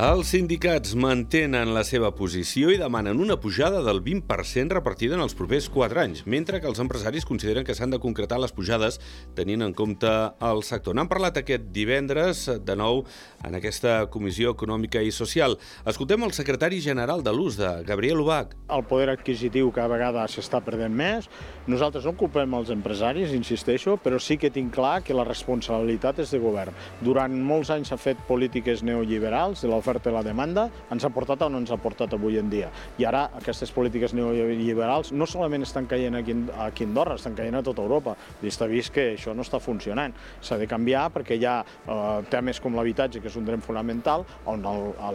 Els sindicats mantenen la seva posició i demanen una pujada del 20% repartida en els propers 4 anys, mentre que els empresaris consideren que s'han de concretar les pujades tenint en compte el sector. N'han parlat aquest divendres, de nou, en aquesta Comissió Econòmica i Social. Escoltem el secretari general de l'US, de Gabriel Ubach. El poder adquisitiu cada vegada s'està perdent més. Nosaltres no culpem els empresaris, insisteixo, però sí que tinc clar que la responsabilitat és de govern. Durant molts anys s'ha fet polítiques neoliberals de l'oferta l'oferta i la demanda ens ha portat on ens ha portat avui en dia. I ara aquestes polítiques neoliberals no solament estan caient aquí, aquí a Andorra, estan caient a tota Europa. I està vist que això no està funcionant. S'ha de canviar perquè hi ha eh, temes com l'habitatge, que és un dret fonamental, on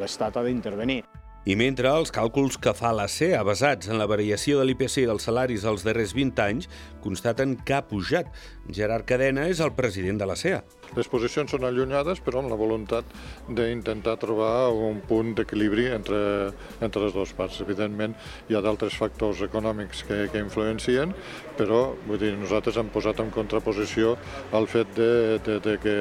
l'Estat ha d'intervenir. I mentre els càlculs que fa la CEA basats en la variació de l'IPC dels salaris dels darrers 20 anys constaten que ha pujat. Gerard Cadena és el president de la CEA. Les posicions són allunyades, però amb la voluntat d'intentar trobar un punt d'equilibri entre, entre les dues parts. Evidentment, hi ha d'altres factors econòmics que, que influencien, però vull dir, nosaltres hem posat en contraposició el fet de, de, de que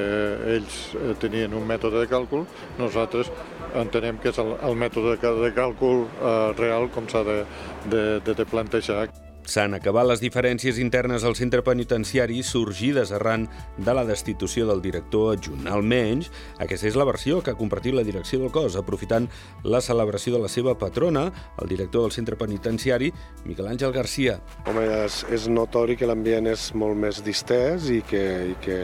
ells tenien un mètode de càlcul, nosaltres entenem que és el, el mètode de càlcul eh, real com s'ha de, de, de, de plantejar. S'han acabat les diferències internes al centre penitenciari sorgides arran de la destitució del director adjunt. Almenys, aquesta és la versió que ha compartit la direcció del cos, aprofitant la celebració de la seva patrona, el director del centre penitenciari, Miquel Àngel Garcia. Home, és, és notori que l'ambient és molt més distès i que, i que,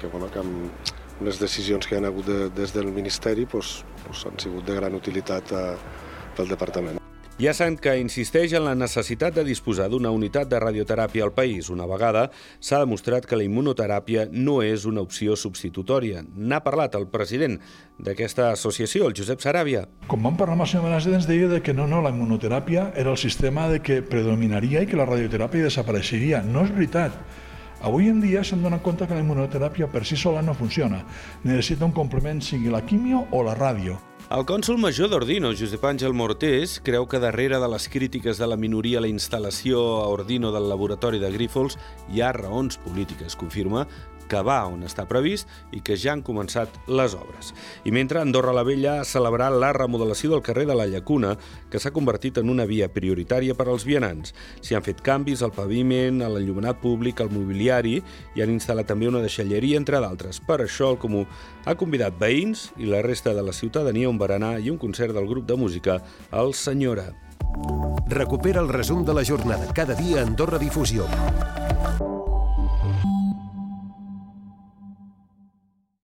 que, bueno, que amb, les decisions que han hagut de, des del Ministeri doncs, doncs han sigut de gran utilitat a, eh, pel Departament. Hi ha sant que insisteix en la necessitat de disposar d'una unitat de radioteràpia al país. Una vegada s'ha demostrat que la immunoteràpia no és una opció substitutòria. N'ha parlat el president d'aquesta associació, el Josep Saràbia. Com vam parlar amb el senyor Benazet, ens deia de que no, no, la immunoteràpia era el sistema de que predominaria i que la radioteràpia desapareixeria. No és veritat. Avui en dia s'han donat compte que la immunoteràpia per si sola no funciona. Necessita un complement, sigui la quimio o la ràdio. El cònsul major d'Ordino, Josep Àngel Mortés, creu que darrere de les crítiques de la minoria a la instal·lació a Ordino del laboratori de Grífols hi ha raons polítiques. Confirma que va on està previst i que ja han començat les obres. I mentre Andorra la Vella ha celebrat la remodelació del carrer de la Llacuna, que s'ha convertit en una via prioritària per als vianants. S'hi han fet canvis al paviment, a l'enllumenat públic, al mobiliari i han instal·lat també una deixalleria, entre d'altres. Per això el Comú ha convidat veïns i la resta de la ciutadania un berenar i un concert del grup de música El Senyora. Recupera el resum de la jornada cada dia a Andorra Difusió.